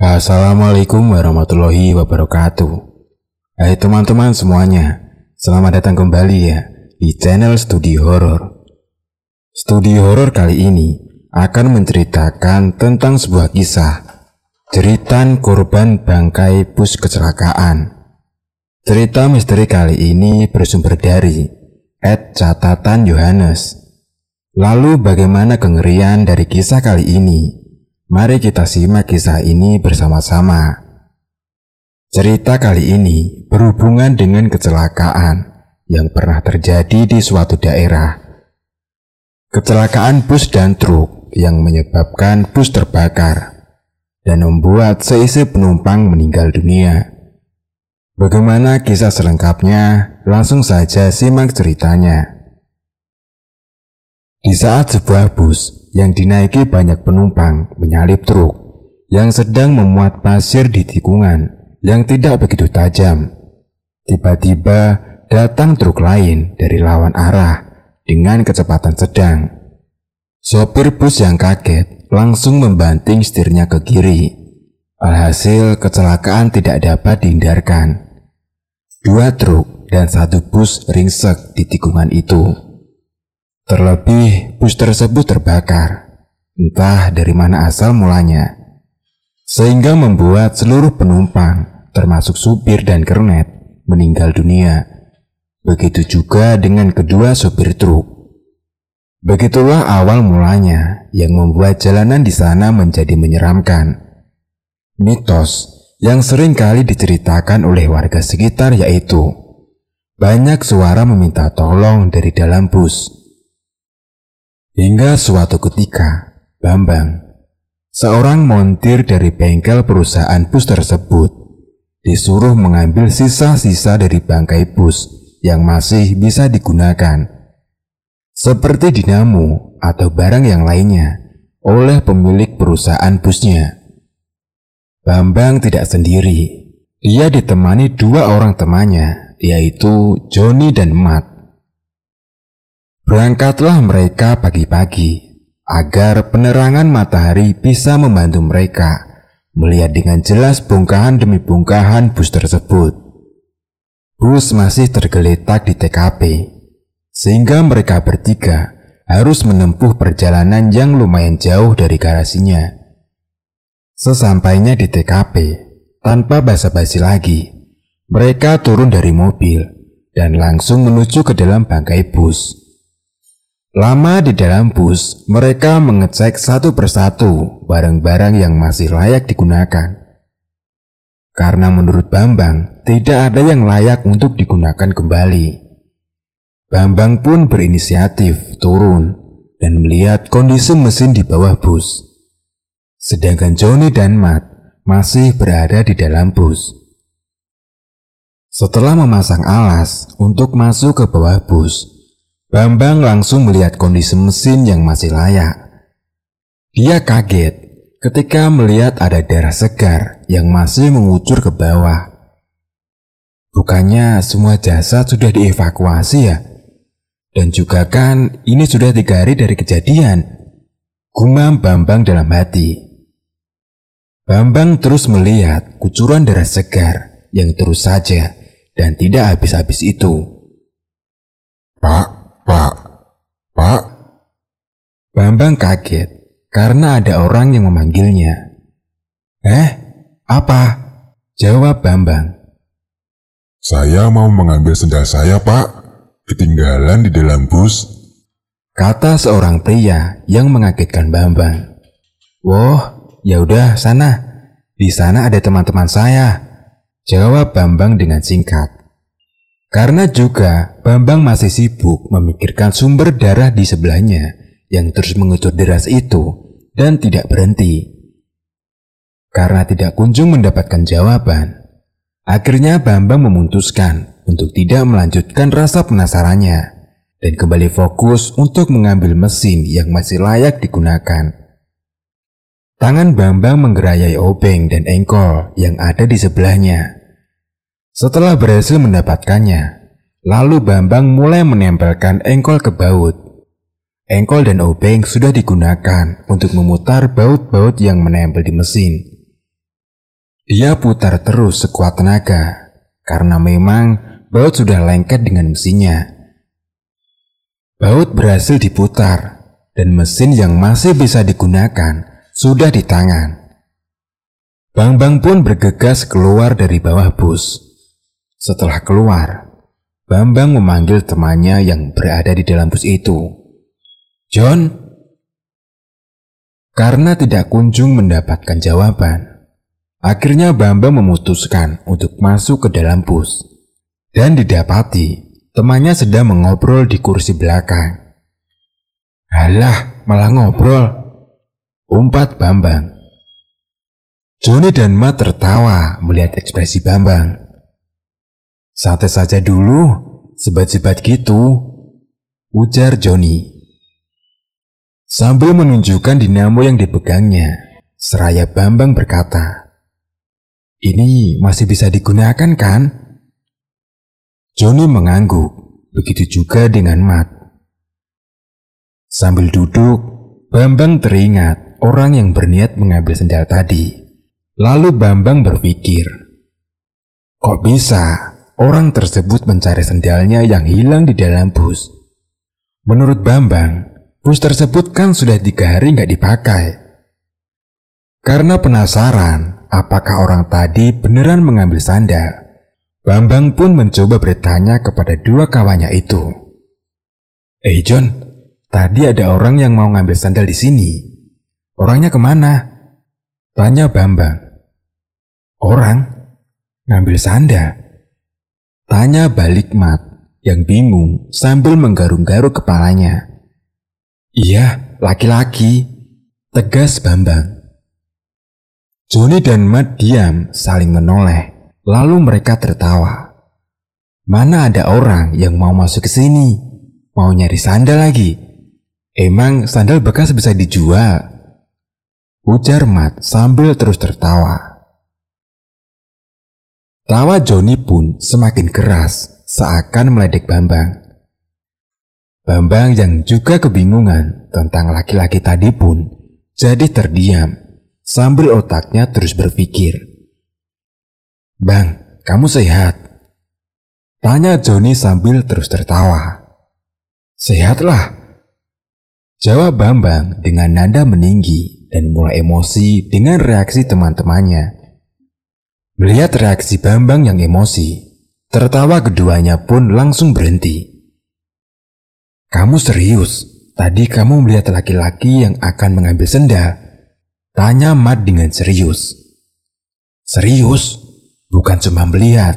Assalamualaikum warahmatullahi wabarakatuh. Hai teman-teman semuanya, selamat datang kembali ya di channel Studi Horor. Studi Horor kali ini akan menceritakan tentang sebuah kisah Ceritan korban bangkai bus kecelakaan. Cerita misteri kali ini bersumber dari Ed Catatan Yohanes. Lalu bagaimana kengerian dari kisah kali ini? Mari kita simak kisah ini bersama-sama. Cerita kali ini berhubungan dengan kecelakaan yang pernah terjadi di suatu daerah. Kecelakaan bus dan truk yang menyebabkan bus terbakar dan membuat seisi penumpang meninggal dunia. Bagaimana kisah selengkapnya? Langsung saja simak ceritanya. Di saat sebuah bus yang dinaiki banyak penumpang menyalip truk yang sedang memuat pasir di tikungan yang tidak begitu tajam, tiba-tiba datang truk lain dari lawan arah dengan kecepatan sedang. Sopir bus yang kaget langsung membanting setirnya ke kiri. Alhasil kecelakaan tidak dapat dihindarkan. Dua truk dan satu bus ringsek di tikungan itu. Terlebih bus tersebut terbakar. Entah dari mana asal mulanya. Sehingga membuat seluruh penumpang, termasuk supir dan kernet, meninggal dunia. Begitu juga dengan kedua sopir truk. Begitulah awal mulanya yang membuat jalanan di sana menjadi menyeramkan. Mitos yang sering kali diceritakan oleh warga sekitar yaitu banyak suara meminta tolong dari dalam bus. Hingga suatu ketika, Bambang, seorang montir dari bengkel perusahaan bus tersebut, disuruh mengambil sisa-sisa dari bangkai bus yang masih bisa digunakan seperti dinamo atau barang yang lainnya oleh pemilik perusahaan busnya. Bambang tidak sendiri. Ia ditemani dua orang temannya, yaitu Joni dan Mat. Berangkatlah mereka pagi-pagi agar penerangan matahari bisa membantu mereka melihat dengan jelas bongkahan demi bongkahan bus tersebut. Bus masih tergeletak di TKP sehingga mereka bertiga harus menempuh perjalanan yang lumayan jauh dari garasinya. Sesampainya di TKP, tanpa basa-basi lagi, mereka turun dari mobil dan langsung menuju ke dalam bangkai bus. Lama di dalam bus, mereka mengecek satu persatu barang-barang yang masih layak digunakan. Karena menurut Bambang, tidak ada yang layak untuk digunakan kembali. Bambang pun berinisiatif turun dan melihat kondisi mesin di bawah bus. Sedangkan Johnny dan Matt masih berada di dalam bus. Setelah memasang alas untuk masuk ke bawah bus, Bambang langsung melihat kondisi mesin yang masih layak. Dia kaget ketika melihat ada darah segar yang masih mengucur ke bawah. Bukannya semua jasad sudah dievakuasi ya? Dan juga kan ini sudah tiga hari dari kejadian. Gumam Bambang dalam hati. Bambang terus melihat kucuran darah segar yang terus saja dan tidak habis-habis itu. Pak, pak, pak. Bambang kaget karena ada orang yang memanggilnya. Eh, apa? Jawab Bambang. Saya mau mengambil sendal saya, Pak ketinggalan di dalam bus? Kata seorang pria yang mengagetkan Bambang. Wah, ya udah sana. Di sana ada teman-teman saya. Jawab Bambang dengan singkat. Karena juga Bambang masih sibuk memikirkan sumber darah di sebelahnya yang terus mengucur deras itu dan tidak berhenti. Karena tidak kunjung mendapatkan jawaban, akhirnya Bambang memutuskan untuk tidak melanjutkan rasa penasarannya dan kembali fokus untuk mengambil mesin yang masih layak digunakan. Tangan Bambang menggerayai obeng dan engkol yang ada di sebelahnya. Setelah berhasil mendapatkannya, lalu Bambang mulai menempelkan engkol ke baut. Engkol dan obeng sudah digunakan untuk memutar baut-baut yang menempel di mesin. Dia putar terus sekuat tenaga, karena memang baut sudah lengket dengan mesinnya. Baut berhasil diputar, dan mesin yang masih bisa digunakan sudah di tangan. Bang-bang pun bergegas keluar dari bawah bus. Setelah keluar, Bambang memanggil temannya yang berada di dalam bus itu. John, karena tidak kunjung mendapatkan jawaban, akhirnya Bambang memutuskan untuk masuk ke dalam bus. Dan didapati, temannya sedang mengobrol di kursi belakang. Halah, malah ngobrol. Umpat Bambang. Joni dan Matt tertawa melihat ekspresi Bambang. Santai saja dulu, sebat-sebat gitu, ujar Joni. Sambil menunjukkan dinamo yang dipegangnya, seraya Bambang berkata, Ini masih bisa digunakan kan? Joni mengangguk, begitu juga dengan Mat. Sambil duduk, Bambang teringat orang yang berniat mengambil sendal tadi. Lalu Bambang berpikir, Kok bisa orang tersebut mencari sendalnya yang hilang di dalam bus? Menurut Bambang, Bus tersebut kan sudah tiga hari nggak dipakai. Karena penasaran apakah orang tadi beneran mengambil sandal, Bambang pun mencoba bertanya kepada dua kawannya itu. Eh John, tadi ada orang yang mau ngambil sandal di sini. Orangnya ke mana? Tanya Bambang. Orang? Ngambil sandal? Tanya balik Mat yang bingung sambil menggarung-garuk kepalanya. Iya, laki-laki, tegas Bambang. Joni dan Matt diam saling menoleh, lalu mereka tertawa. Mana ada orang yang mau masuk ke sini, mau nyari sandal lagi. Emang sandal bekas bisa dijual? Ujar Matt sambil terus tertawa. Tawa Joni pun semakin keras seakan meledek Bambang. Bambang yang juga kebingungan tentang laki-laki tadi pun jadi terdiam sambil otaknya terus berpikir. Bang, kamu sehat? Tanya Joni sambil terus tertawa. Sehatlah. Jawab Bambang dengan nada meninggi dan mulai emosi dengan reaksi teman-temannya. Melihat reaksi Bambang yang emosi, tertawa keduanya pun langsung berhenti. Kamu serius? Tadi kamu melihat laki-laki yang akan mengambil senda? Tanya Mat dengan serius. Serius? Bukan cuma melihat.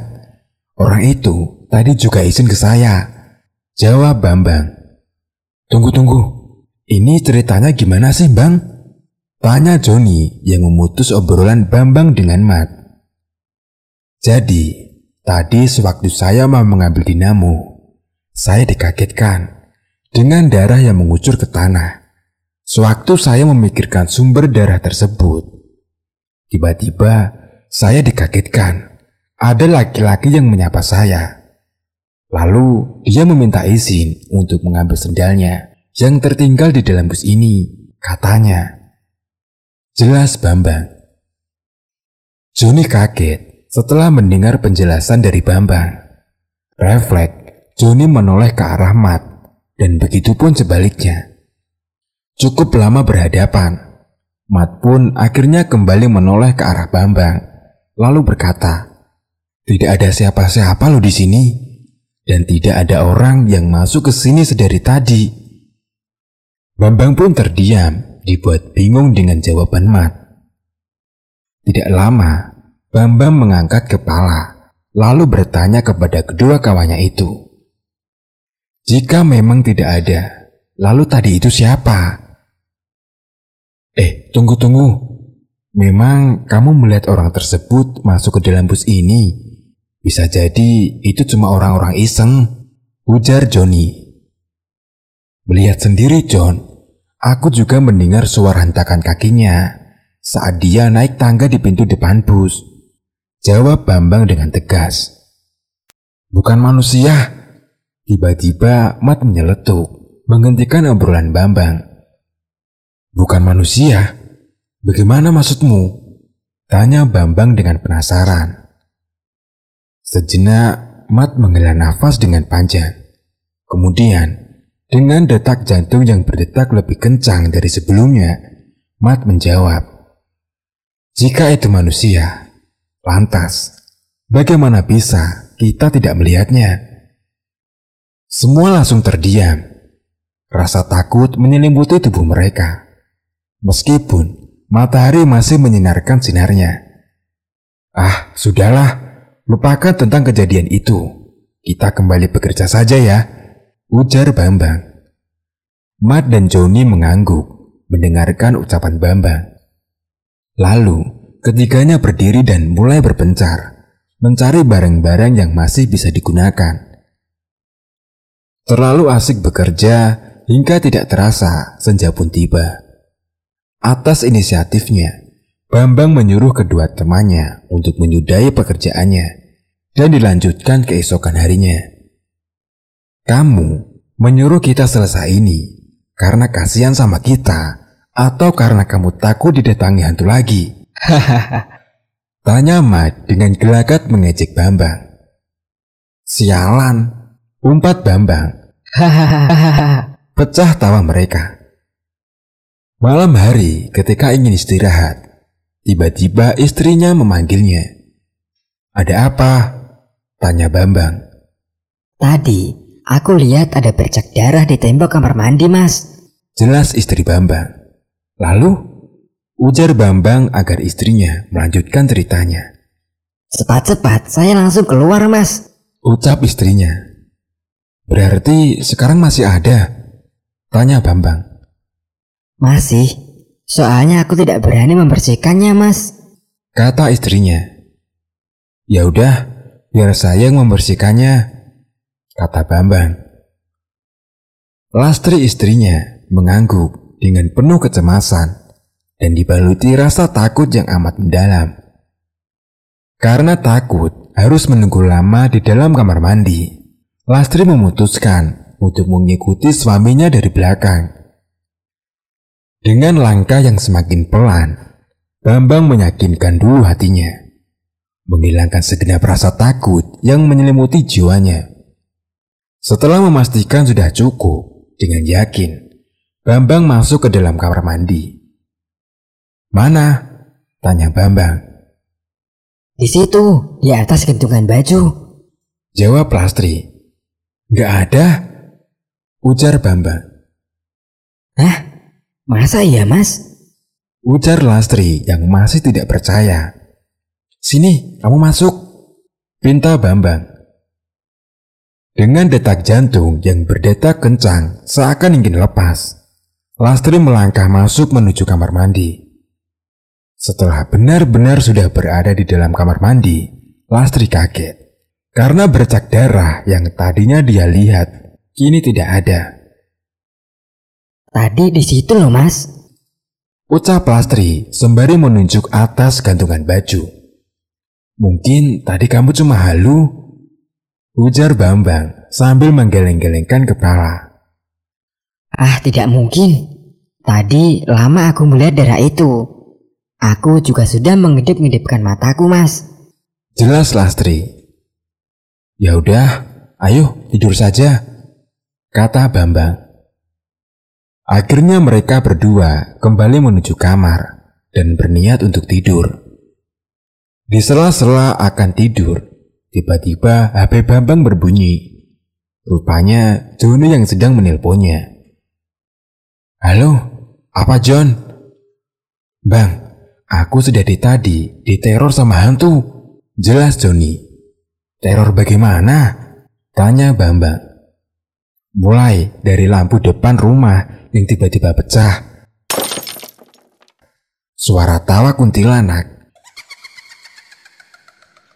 Orang itu tadi juga izin ke saya. Jawab Bambang. Tunggu-tunggu. Ini ceritanya gimana sih Bang? Tanya Joni yang memutus obrolan Bambang dengan Mat. Jadi, tadi sewaktu saya mau mengambil dinamo, saya dikagetkan dengan darah yang mengucur ke tanah. Sewaktu saya memikirkan sumber darah tersebut, tiba-tiba saya dikagetkan. Ada laki-laki yang menyapa saya. Lalu dia meminta izin untuk mengambil sendalnya yang tertinggal di dalam bus ini, katanya. Jelas Bambang. Joni kaget setelah mendengar penjelasan dari Bambang. Refleks, Joni menoleh ke arah Mat dan begitu pun sebaliknya. Cukup lama berhadapan, Mat pun akhirnya kembali menoleh ke arah Bambang, lalu berkata, "Tidak ada siapa-siapa lo di sini, dan tidak ada orang yang masuk ke sini sedari tadi." Bambang pun terdiam, dibuat bingung dengan jawaban Mat. Tidak lama, Bambang mengangkat kepala, lalu bertanya kepada kedua kawannya itu. Jika memang tidak ada, lalu tadi itu siapa? Eh, tunggu-tunggu. Memang kamu melihat orang tersebut masuk ke dalam bus ini. Bisa jadi itu cuma orang-orang iseng, ujar Johnny. Melihat sendiri John, aku juga mendengar suara hentakan kakinya saat dia naik tangga di pintu depan bus. Jawab Bambang dengan tegas. Bukan manusia, Tiba-tiba Mat menyeletuk, menghentikan obrolan Bambang. Bukan manusia? Bagaimana maksudmu? Tanya Bambang dengan penasaran. Sejenak, Mat menghela nafas dengan panjang. Kemudian, dengan detak jantung yang berdetak lebih kencang dari sebelumnya, Mat menjawab, "Jika itu manusia, lantas bagaimana bisa kita tidak melihatnya?" Semua langsung terdiam. Rasa takut menyelimuti tubuh mereka. Meskipun matahari masih menyinarkan sinarnya. Ah, sudahlah, lupakan tentang kejadian itu. Kita kembali bekerja saja ya, ujar Bambang. Mat dan Joni mengangguk mendengarkan ucapan Bambang. Lalu, ketiganya berdiri dan mulai berpencar, mencari barang-barang yang masih bisa digunakan. Terlalu asik bekerja hingga tidak terasa senja pun tiba. Atas inisiatifnya, Bambang menyuruh kedua temannya untuk menyudahi pekerjaannya dan dilanjutkan keesokan harinya. Kamu menyuruh kita selesai ini karena kasihan sama kita atau karena kamu takut didatangi hantu lagi? Hahaha. Tanya Mat dengan gelagat mengejek Bambang. Sialan, umpat Bambang. Hahaha. Pecah tawa mereka. Malam hari ketika ingin istirahat, tiba-tiba istrinya memanggilnya. Ada apa? Tanya Bambang. Tadi aku lihat ada bercak darah di tembok kamar mandi mas. Jelas istri Bambang. Lalu, ujar Bambang agar istrinya melanjutkan ceritanya. Cepat-cepat saya langsung keluar mas. Ucap istrinya. Berarti sekarang masih ada. Tanya Bambang. Masih, soalnya aku tidak berani membersihkannya, Mas. Kata istrinya. Ya udah, biar saya yang membersihkannya. Kata Bambang. Lastri istrinya mengangguk dengan penuh kecemasan dan dibaluti rasa takut yang amat mendalam. Karena takut harus menunggu lama di dalam kamar mandi, Lastri memutuskan untuk mengikuti suaminya dari belakang. Dengan langkah yang semakin pelan, Bambang meyakinkan dulu hatinya, menghilangkan segenap rasa takut yang menyelimuti jiwanya. Setelah memastikan sudah cukup, dengan yakin, Bambang masuk ke dalam kamar mandi. Mana? Tanya Bambang. Di situ, di atas gantungan baju. Jawab Lastri. Gak ada, Ujar Bambang. Hah? Masa iya mas? Ujar Lastri yang masih tidak percaya. Sini, kamu masuk. Pinta Bambang. Dengan detak jantung yang berdetak kencang seakan ingin lepas, Lastri melangkah masuk menuju kamar mandi. Setelah benar-benar sudah berada di dalam kamar mandi, Lastri kaget. Karena bercak darah yang tadinya dia lihat kini tidak ada. Tadi di situ loh mas. Ucap Lastri sembari menunjuk atas gantungan baju. Mungkin tadi kamu cuma halu, ujar Bambang sambil menggeleng-gelengkan kepala. Ah tidak mungkin. Tadi lama aku melihat darah itu. Aku juga sudah mengedip-ngedipkan mataku mas. Jelas Lastri. Ya udah, ayo tidur saja kata Bambang. Akhirnya mereka berdua kembali menuju kamar dan berniat untuk tidur. Di sela-sela akan tidur, tiba-tiba HP Bambang berbunyi. Rupanya Joni yang sedang menelponnya. Halo, apa John? Bang, aku sudah di tadi diteror sama hantu. Jelas Joni. Teror bagaimana? Tanya Bambang. Mulai dari lampu depan rumah yang tiba-tiba pecah. Suara tawa kuntilanak.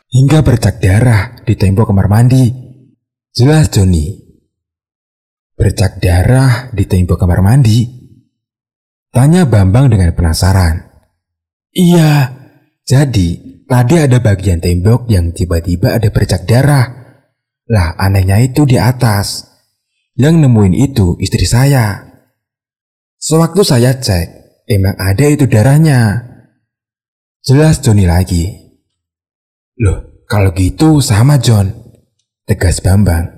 Hingga bercak darah di tembok kamar mandi. Jelas Joni. Bercak darah di tembok kamar mandi? Tanya Bambang dengan penasaran. Iya, jadi tadi ada bagian tembok yang tiba-tiba ada bercak darah. Lah anehnya itu di atas. Yang nemuin itu istri saya. Sewaktu saya cek, emang ada itu darahnya. Jelas Joni lagi. Loh, kalau gitu sama John. Tegas Bambang.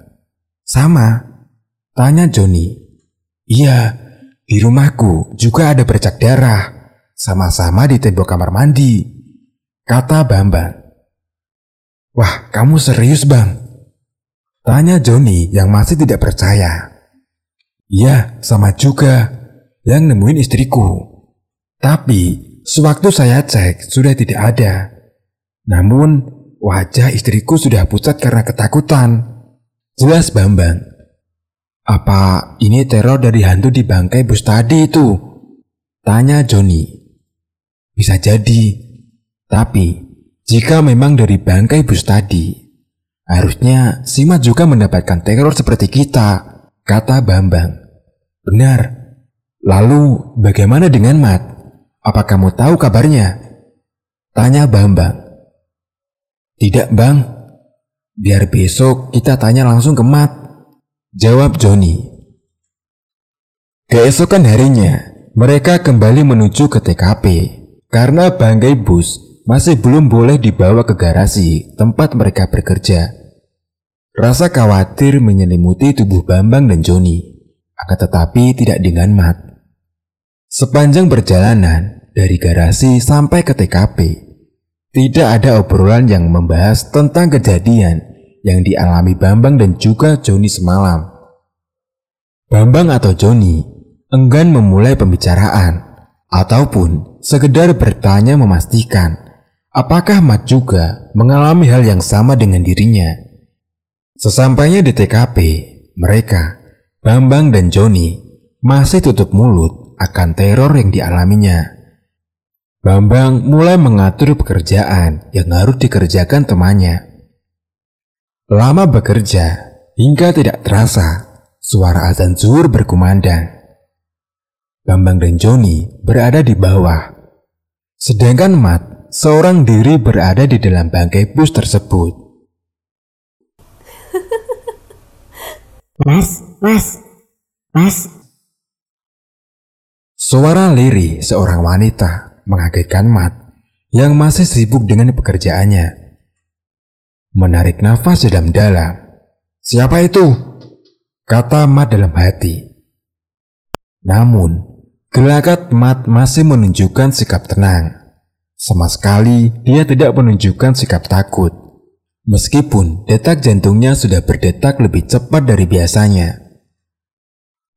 Sama. Tanya Joni. Iya, di rumahku juga ada bercak darah. Sama-sama di tembok kamar mandi. Kata Bambang. Wah, kamu serius bang? Tanya Joni yang masih tidak percaya. Iya, sama juga. Yang nemuin istriku. Tapi Sewaktu saya cek, sudah tidak ada. Namun, wajah istriku sudah pucat karena ketakutan. Jelas Bambang. Apa ini teror dari hantu di bangkai bus tadi itu? Tanya Joni. Bisa jadi. Tapi, jika memang dari bangkai bus tadi, harusnya Sima juga mendapatkan teror seperti kita, kata Bambang. Benar. Lalu, bagaimana dengan Mat? Apa kamu tahu kabarnya? Tanya Bambang. Tidak bang, biar besok kita tanya langsung ke Mat. Jawab Joni. Keesokan harinya, mereka kembali menuju ke TKP karena bangkai bus masih belum boleh dibawa ke garasi tempat mereka bekerja. Rasa khawatir menyelimuti tubuh Bambang dan Joni, akan tetapi tidak dengan Mat. Sepanjang perjalanan dari garasi sampai ke TKP, tidak ada obrolan yang membahas tentang kejadian yang dialami Bambang dan juga Joni semalam. Bambang atau Joni enggan memulai pembicaraan ataupun sekedar bertanya memastikan apakah Mat juga mengalami hal yang sama dengan dirinya. Sesampainya di TKP, mereka, Bambang dan Joni, masih tutup mulut akan teror yang dialaminya. Bambang mulai mengatur pekerjaan yang harus dikerjakan temannya. Lama bekerja hingga tidak terasa suara azan zuhur berkumandang. Bambang dan Joni berada di bawah, sedangkan Mat seorang diri berada di dalam bangkai bus tersebut. Mas, mas, mas, Suara liri seorang wanita mengagetkan Mat yang masih sibuk dengan pekerjaannya. Menarik nafas dalam-dalam. Siapa itu? Kata Mat dalam hati. Namun, gelagat Mat masih menunjukkan sikap tenang. Sama sekali dia tidak menunjukkan sikap takut. Meskipun detak jantungnya sudah berdetak lebih cepat dari biasanya.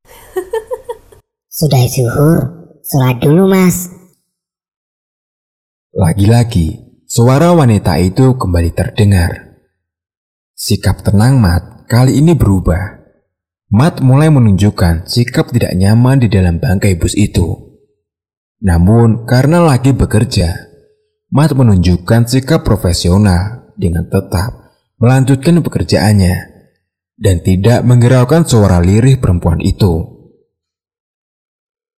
Sudah zuhur, sholat dulu mas. Lagi-lagi, suara wanita itu kembali terdengar. Sikap tenang Mat kali ini berubah. Mat mulai menunjukkan sikap tidak nyaman di dalam bangkai bus itu. Namun karena lagi bekerja, Mat menunjukkan sikap profesional dengan tetap melanjutkan pekerjaannya dan tidak menghiraukan suara lirih perempuan itu.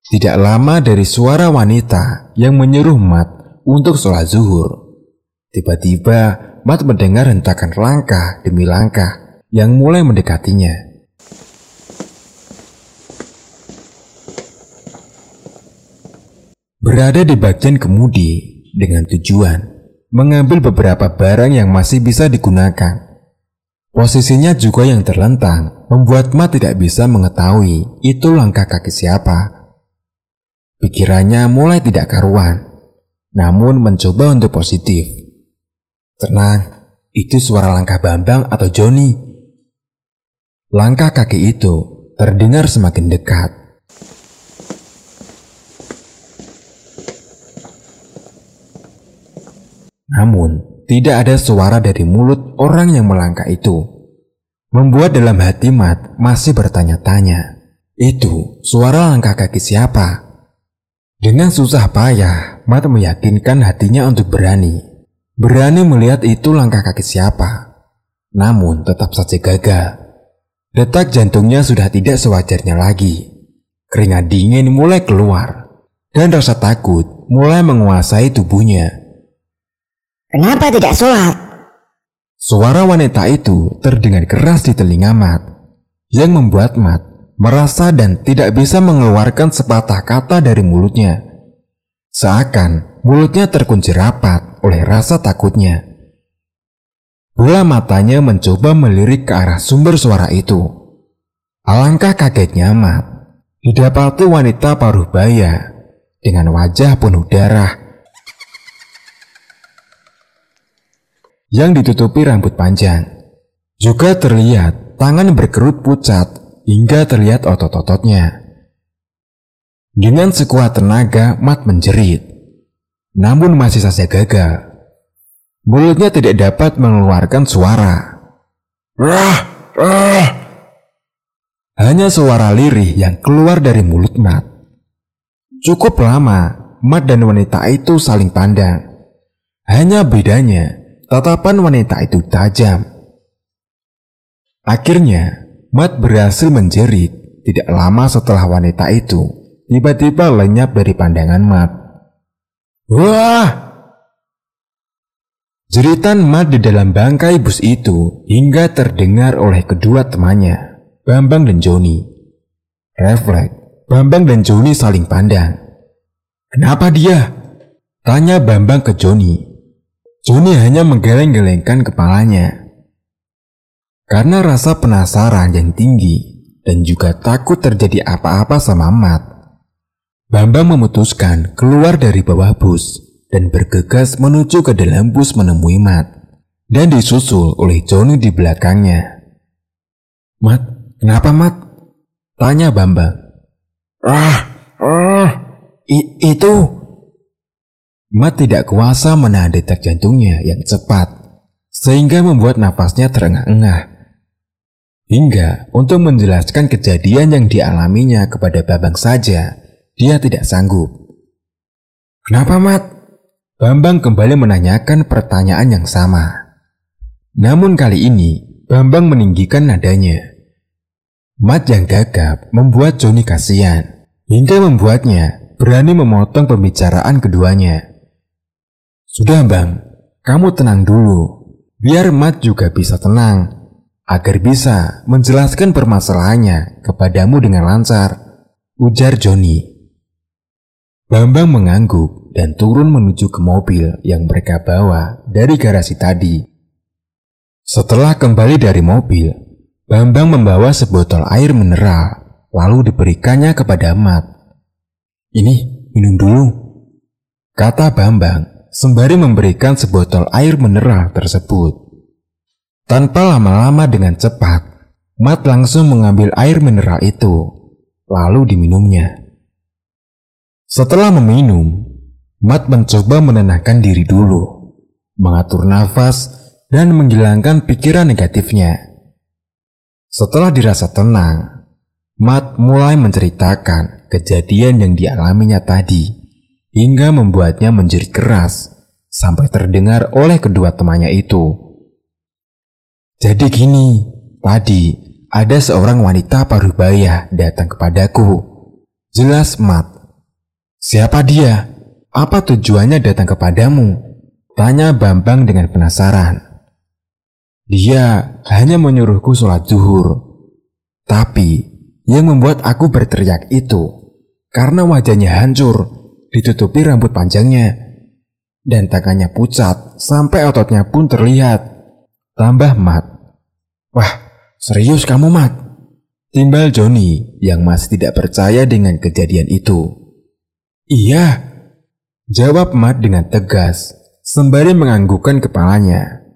Tidak lama dari suara wanita yang menyuruh Mat untuk sholat zuhur. Tiba-tiba Mat mendengar hentakan langkah demi langkah yang mulai mendekatinya. Berada di bagian kemudi dengan tujuan mengambil beberapa barang yang masih bisa digunakan. Posisinya juga yang terlentang membuat Mat tidak bisa mengetahui itu langkah kaki siapa. Pikirannya mulai tidak karuan, namun mencoba untuk positif. Tenang, itu suara langkah Bambang atau Joni. Langkah kaki itu terdengar semakin dekat. Namun, tidak ada suara dari mulut orang yang melangkah itu. Membuat dalam hati Mat masih bertanya-tanya. Itu suara langkah kaki siapa? Dengan susah payah, Mat meyakinkan hatinya untuk berani. Berani melihat itu langkah kaki siapa. Namun tetap saja gagal. Detak jantungnya sudah tidak sewajarnya lagi. Keringat dingin mulai keluar. Dan rasa takut mulai menguasai tubuhnya. Kenapa tidak sholat? Suara wanita itu terdengar keras di telinga Mat. Yang membuat Mat merasa dan tidak bisa mengeluarkan sepatah kata dari mulutnya. Seakan mulutnya terkunci rapat oleh rasa takutnya. Bola matanya mencoba melirik ke arah sumber suara itu. Alangkah kagetnya Mat didapati wanita paruh baya dengan wajah penuh darah yang ditutupi rambut panjang. Juga terlihat tangan berkerut pucat hingga terlihat otot-ototnya. Dengan sekuat tenaga, Mat menjerit namun masih saja gagal. Mulutnya tidak dapat mengeluarkan suara. Rah, rah. Hanya suara lirih yang keluar dari mulut Mat. Cukup lama, Mat dan wanita itu saling pandang. Hanya bedanya, tatapan wanita itu tajam. Akhirnya, Mat berhasil menjerit tidak lama setelah wanita itu tiba-tiba lenyap dari pandangan Mat. Wah! Jeritan Mat di dalam bangkai bus itu hingga terdengar oleh kedua temannya, Bambang dan Joni. Refleks, Bambang dan Joni saling pandang. Kenapa dia? Tanya Bambang ke Joni. Joni hanya menggeleng-gelengkan kepalanya. Karena rasa penasaran yang tinggi dan juga takut terjadi apa-apa sama Mat, Bambang memutuskan keluar dari bawah bus dan bergegas menuju ke dalam bus menemui Mat dan disusul oleh Johnny di belakangnya. Mat, kenapa Mat? Tanya Bambang. Ah, ah, itu. Mat tidak kuasa menahan detak jantungnya yang cepat sehingga membuat nafasnya terengah-engah. Hingga untuk menjelaskan kejadian yang dialaminya kepada Bambang saja, dia tidak sanggup. Kenapa, Mat? Bambang kembali menanyakan pertanyaan yang sama. Namun kali ini, Bambang meninggikan nadanya. Mat yang gagap membuat Joni kasihan, hingga membuatnya berani memotong pembicaraan keduanya. Sudah bang, kamu tenang dulu, biar Mat juga bisa tenang, agar bisa menjelaskan permasalahannya kepadamu dengan lancar, ujar Joni. Bambang mengangguk dan turun menuju ke mobil yang mereka bawa dari garasi tadi. Setelah kembali dari mobil, Bambang membawa sebotol air mineral lalu diberikannya kepada Mat. Ini minum dulu, kata Bambang sembari memberikan sebotol air mineral tersebut. Tanpa lama-lama dengan cepat, Mat langsung mengambil air mineral itu, lalu diminumnya. Setelah meminum, Mat mencoba menenangkan diri dulu, mengatur nafas, dan menghilangkan pikiran negatifnya. Setelah dirasa tenang, Mat mulai menceritakan kejadian yang dialaminya tadi, hingga membuatnya menjerit keras sampai terdengar oleh kedua temannya itu. Jadi gini, tadi ada seorang wanita paruh baya datang kepadaku. Jelas Mat Siapa dia? Apa tujuannya datang kepadamu? Tanya Bambang dengan penasaran. Dia hanya menyuruhku sholat zuhur. Tapi yang membuat aku berteriak itu karena wajahnya hancur, ditutupi rambut panjangnya, dan tangannya pucat sampai ototnya pun terlihat. Tambah Mat. Wah, serius kamu Mat? Timbal Joni yang masih tidak percaya dengan kejadian itu. Iya, jawab Mat dengan tegas, sembari menganggukkan kepalanya.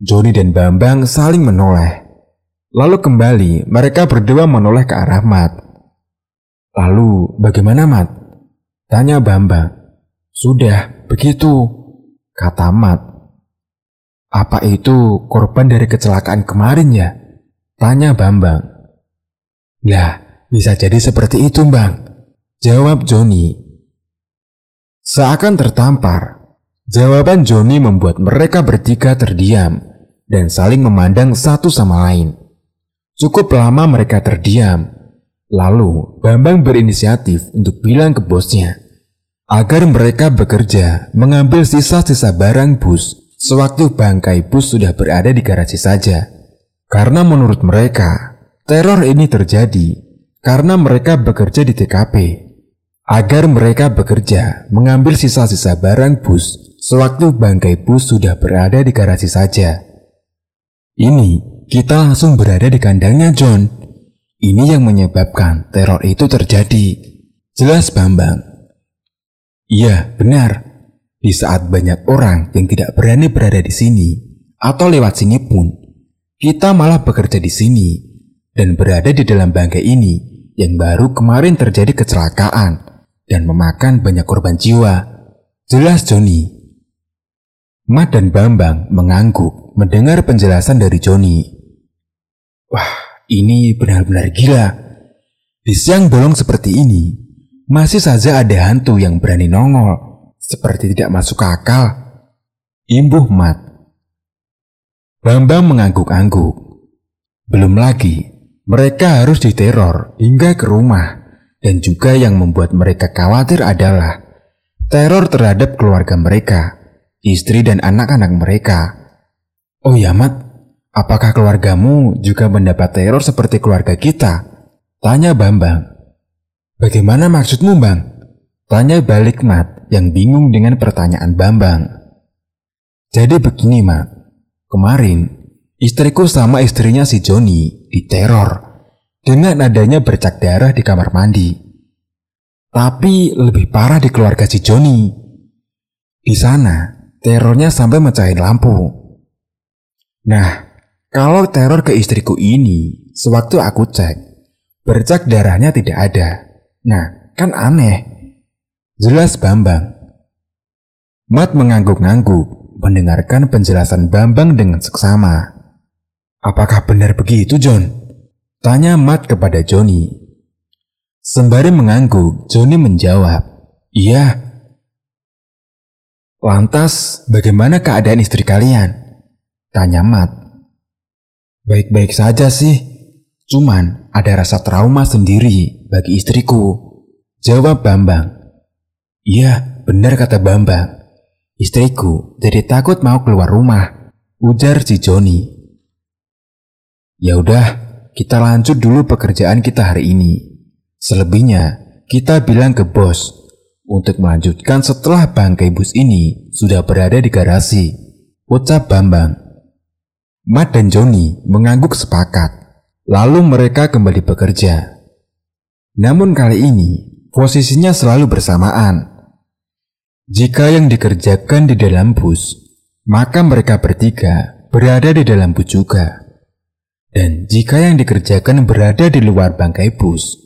Joni dan Bambang saling menoleh. Lalu kembali mereka berdua menoleh ke arah Mat. Lalu bagaimana Mat? Tanya Bambang. Sudah, begitu, kata Mat. Apa itu korban dari kecelakaan kemarin ya? Tanya Bambang. Lah, bisa jadi seperti itu, Bang. Jawab Joni. Seakan tertampar, jawaban Joni membuat mereka bertiga terdiam dan saling memandang satu sama lain. Cukup lama mereka terdiam, lalu Bambang berinisiatif untuk bilang ke bosnya agar mereka bekerja mengambil sisa-sisa barang bus sewaktu bangkai bus sudah berada di garasi saja. Karena menurut mereka, teror ini terjadi karena mereka bekerja di TKP agar mereka bekerja mengambil sisa-sisa barang bus sewaktu bangkai bus sudah berada di garasi saja. Ini kita langsung berada di kandangnya John. Ini yang menyebabkan teror itu terjadi. Jelas Bambang. Iya, benar. Di saat banyak orang yang tidak berani berada di sini atau lewat sini pun, kita malah bekerja di sini dan berada di dalam bangkai ini yang baru kemarin terjadi kecelakaan dan memakan banyak korban jiwa. Jelas Joni. Mat dan Bambang mengangguk mendengar penjelasan dari Joni. Wah, ini benar-benar gila. Di siang bolong seperti ini, masih saja ada hantu yang berani nongol seperti tidak masuk akal. Imbuh mat. Bambang mengangguk-angguk. Belum lagi, mereka harus diteror hingga ke rumah. Dan juga yang membuat mereka khawatir adalah teror terhadap keluarga mereka, istri dan anak-anak mereka. Oh ya Mat, apakah keluargamu juga mendapat teror seperti keluarga kita? Tanya Bambang. Bagaimana maksudmu Bang? Tanya balik Mat yang bingung dengan pertanyaan Bambang. Jadi begini, Mak. Kemarin, istriku sama istrinya si Joni diteror dengan adanya bercak darah di kamar mandi. Tapi lebih parah di keluarga si Joni. Di sana, terornya sampai mecahin lampu. Nah, kalau teror ke istriku ini, sewaktu aku cek, bercak darahnya tidak ada. Nah, kan aneh. Jelas Bambang. Mat mengangguk-angguk mendengarkan penjelasan Bambang dengan seksama. Apakah benar begitu, John? Tanya Mat kepada Joni. Sembari mengangguk, Joni menjawab, Iya. Lantas, bagaimana keadaan istri kalian? Tanya Mat. Baik-baik saja sih, cuman ada rasa trauma sendiri bagi istriku. Jawab Bambang. Iya, benar kata Bambang. Istriku jadi takut mau keluar rumah, ujar si Joni. Ya udah, kita lanjut dulu pekerjaan kita hari ini. Selebihnya, kita bilang ke bos untuk melanjutkan setelah bangkai bus ini sudah berada di garasi. Ucap Bambang. Mat dan Joni mengangguk sepakat. Lalu mereka kembali bekerja. Namun kali ini, posisinya selalu bersamaan jika yang dikerjakan di dalam bus, maka mereka bertiga berada di dalam bus juga. Dan jika yang dikerjakan berada di luar bangkai bus,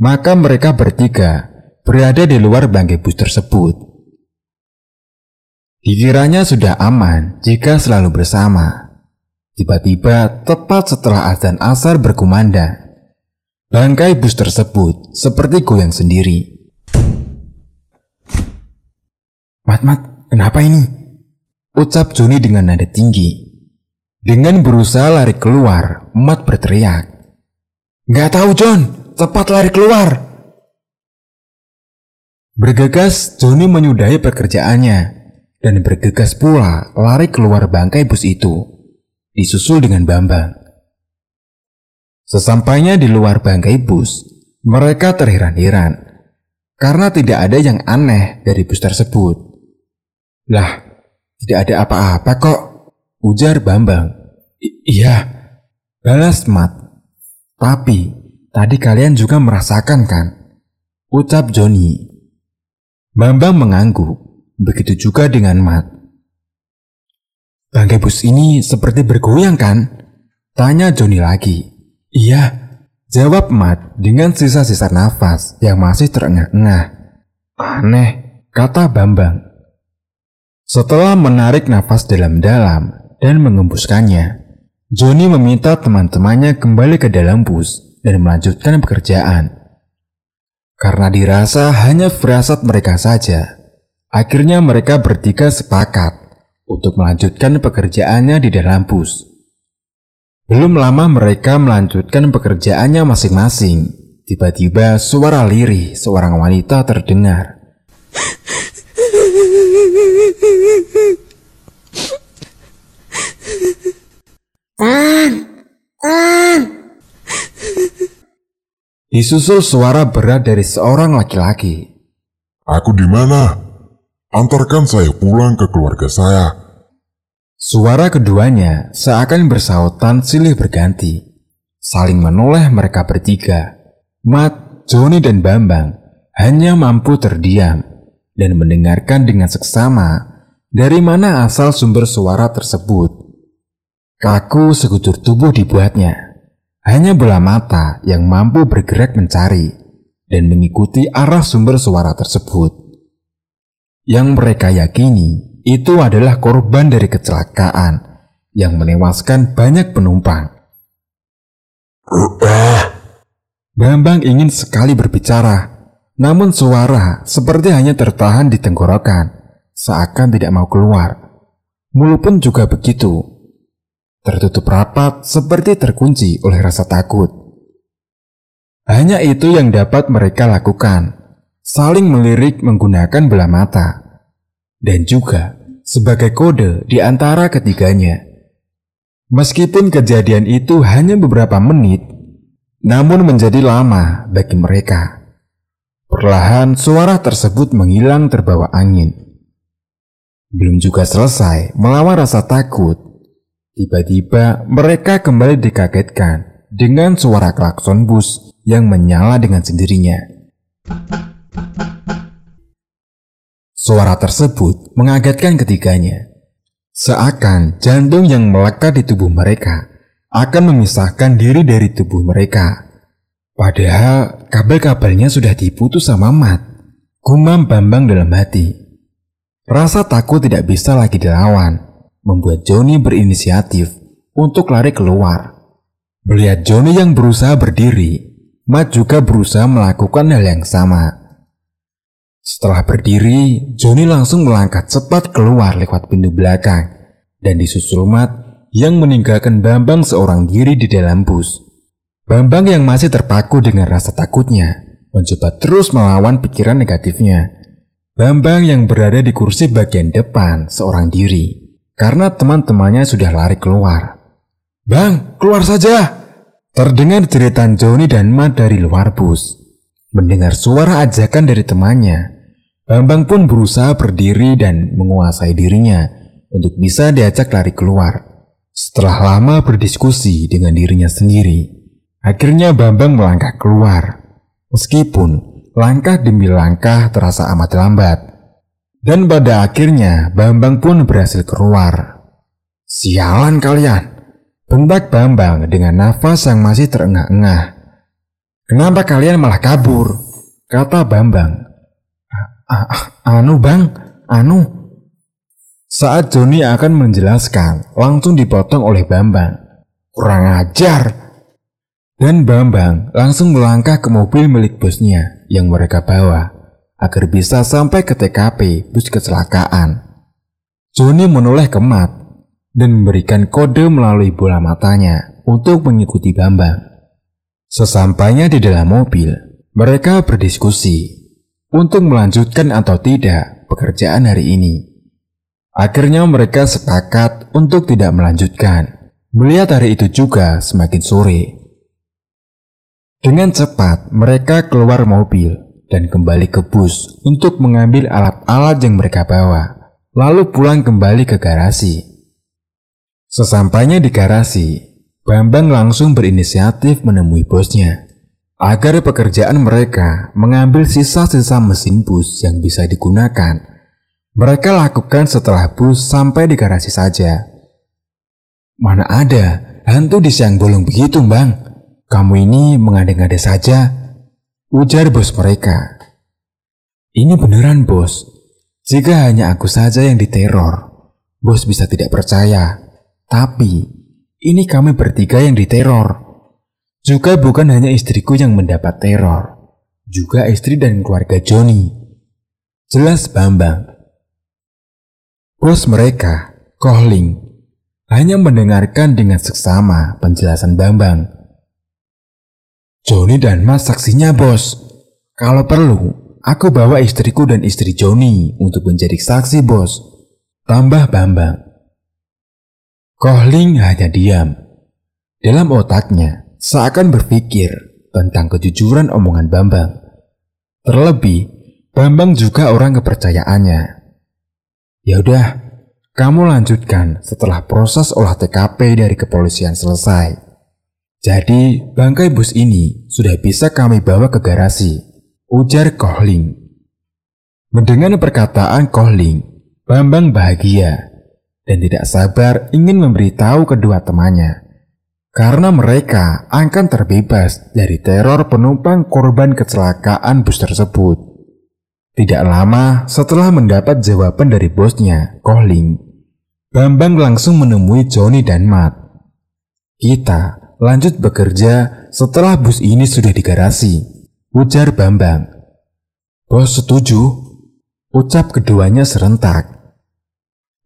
maka mereka bertiga berada di luar bangkai bus tersebut. Dikiranya sudah aman jika selalu bersama. Tiba-tiba tepat setelah azan asar berkumandang, bangkai bus tersebut seperti goyang sendiri. Mat, mat, kenapa ini? Ucap Joni dengan nada tinggi. Dengan berusaha lari keluar, Mat berteriak. Gak tahu John, cepat lari keluar. Bergegas, Joni menyudahi pekerjaannya dan bergegas pula lari keluar bangkai bus itu, disusul dengan Bambang. Sesampainya di luar bangkai bus, mereka terheran-heran karena tidak ada yang aneh dari bus tersebut. Lah, tidak ada apa-apa kok, ujar Bambang. iya, balas Mat. Tapi, tadi kalian juga merasakan kan? Ucap Joni. Bambang mengangguk, begitu juga dengan Mat. Bangkai bus ini seperti bergoyang kan? Tanya Joni lagi. Iya, jawab Mat dengan sisa-sisa nafas yang masih terengah-engah. Aneh, kata Bambang. Setelah menarik nafas dalam-dalam dan mengembuskannya, Joni meminta teman-temannya kembali ke dalam bus dan melanjutkan pekerjaan. Karena dirasa hanya firasat mereka saja, akhirnya mereka bertiga sepakat untuk melanjutkan pekerjaannya di dalam bus. Belum lama mereka melanjutkan pekerjaannya masing-masing. Tiba-tiba suara lirih seorang wanita terdengar. Tang, tang. Disusul suara berat dari seorang laki-laki. Aku di mana? Antarkan saya pulang ke keluarga saya. Suara keduanya seakan bersautan silih berganti. Saling menoleh mereka bertiga. Mat, Joni, dan Bambang hanya mampu terdiam dan mendengarkan dengan seksama dari mana asal sumber suara tersebut. Kaku sekujur tubuh dibuatnya. Hanya bola mata yang mampu bergerak mencari dan mengikuti arah sumber suara tersebut. Yang mereka yakini itu adalah korban dari kecelakaan yang menewaskan banyak penumpang. Bambang ingin sekali berbicara, namun suara seperti hanya tertahan di tenggorokan, seakan tidak mau keluar. Mulut pun juga begitu, tertutup rapat seperti terkunci oleh rasa takut. Hanya itu yang dapat mereka lakukan, saling melirik menggunakan belah mata, dan juga sebagai kode di antara ketiganya. Meskipun kejadian itu hanya beberapa menit, namun menjadi lama bagi mereka. Perlahan suara tersebut menghilang terbawa angin. Belum juga selesai melawan rasa takut, tiba-tiba mereka kembali dikagetkan dengan suara klakson bus yang menyala dengan sendirinya. Suara tersebut mengagetkan ketiganya. Seakan jantung yang melekat di tubuh mereka akan memisahkan diri dari tubuh mereka. Padahal kabel-kabelnya sudah diputus sama Mat. Gumam Bambang dalam hati. Rasa takut tidak bisa lagi dilawan, membuat Joni berinisiatif untuk lari keluar. Melihat Joni yang berusaha berdiri, Mat juga berusaha melakukan hal yang sama. Setelah berdiri, Joni langsung melangkah cepat keluar lewat pintu belakang dan disusul Mat yang meninggalkan Bambang seorang diri di dalam bus. Bambang yang masih terpaku dengan rasa takutnya mencoba terus melawan pikiran negatifnya. Bambang yang berada di kursi bagian depan seorang diri karena teman-temannya sudah lari keluar. Bang, keluar saja! Terdengar jeritan Joni dan Mat dari luar bus. Mendengar suara ajakan dari temannya, Bambang pun berusaha berdiri dan menguasai dirinya untuk bisa diajak lari keluar. Setelah lama berdiskusi dengan dirinya sendiri, akhirnya Bambang melangkah keluar. Meskipun langkah demi langkah terasa amat lambat. Dan pada akhirnya Bambang pun berhasil keluar. Sialan kalian, bentak Bambang dengan nafas yang masih terengah-engah. Kenapa kalian malah kabur? Kata Bambang. Anu bang, anu. Saat Joni akan menjelaskan, langsung dipotong oleh Bambang. Kurang ajar. Dan Bambang langsung melangkah ke mobil milik bosnya yang mereka bawa agar bisa sampai ke TKP bus kecelakaan. Joni menoleh ke Mat dan memberikan kode melalui bola matanya untuk mengikuti Bambang. Sesampainya di dalam mobil, mereka berdiskusi untuk melanjutkan atau tidak pekerjaan hari ini. Akhirnya mereka sepakat untuk tidak melanjutkan. Melihat hari itu juga semakin sore. Dengan cepat mereka keluar mobil dan kembali ke bus untuk mengambil alat-alat yang mereka bawa, lalu pulang kembali ke garasi. Sesampainya di garasi, Bambang langsung berinisiatif menemui bosnya agar pekerjaan mereka mengambil sisa-sisa mesin bus yang bisa digunakan. Mereka lakukan setelah bus sampai di garasi saja. Mana ada hantu di siang bolong begitu, Bang? Kamu ini mengada-ngada saja, ujar bos mereka. Ini beneran, bos. Jika hanya aku saja yang diteror, bos bisa tidak percaya. Tapi ini kami bertiga yang diteror. Juga bukan hanya istriku yang mendapat teror, juga istri dan keluarga Joni. Jelas Bambang. Bos mereka, Kohling, hanya mendengarkan dengan seksama penjelasan Bambang. Joni dan Mas saksinya bos. Kalau perlu, aku bawa istriku dan istri Joni untuk menjadi saksi bos. Tambah Bambang. Kohling hanya diam. Dalam otaknya, seakan berpikir tentang kejujuran omongan Bambang. Terlebih, Bambang juga orang kepercayaannya. Ya udah, kamu lanjutkan setelah proses olah TKP dari kepolisian selesai. Jadi, bangkai bus ini sudah bisa kami bawa ke garasi, ujar Kohling. Mendengar perkataan Kohling, Bambang bahagia dan tidak sabar ingin memberitahu kedua temannya karena mereka akan terbebas dari teror penumpang korban kecelakaan bus tersebut. Tidak lama setelah mendapat jawaban dari bosnya, Kohling, Bambang langsung menemui Johnny dan Matt. Kita lanjut bekerja setelah bus ini sudah di garasi, ujar Bambang. Bos setuju, ucap keduanya serentak.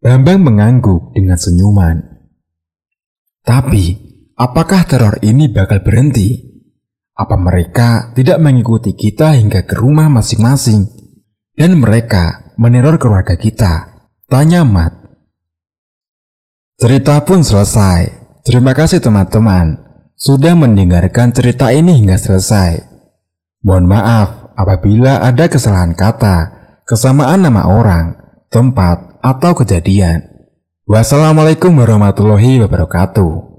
Bambang mengangguk dengan senyuman. Tapi, apakah teror ini bakal berhenti? Apa mereka tidak mengikuti kita hingga ke rumah masing-masing? Dan mereka meneror keluarga kita? Tanya Mat. Cerita pun selesai. Terima kasih teman-teman sudah mendengarkan cerita ini hingga selesai. Mohon maaf apabila ada kesalahan kata, kesamaan nama orang, tempat, atau kejadian. Wassalamualaikum warahmatullahi wabarakatuh.